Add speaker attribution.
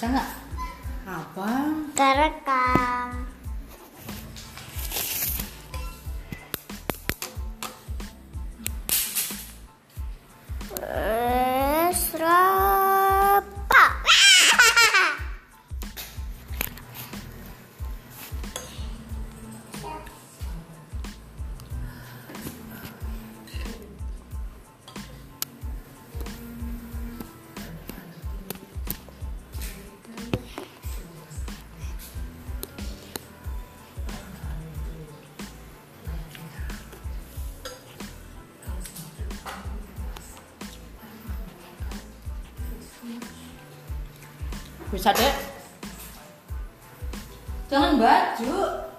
Speaker 1: bisa nggak? Apa?
Speaker 2: Kerekam. Uh.
Speaker 1: Bisa dek. Jangan baju.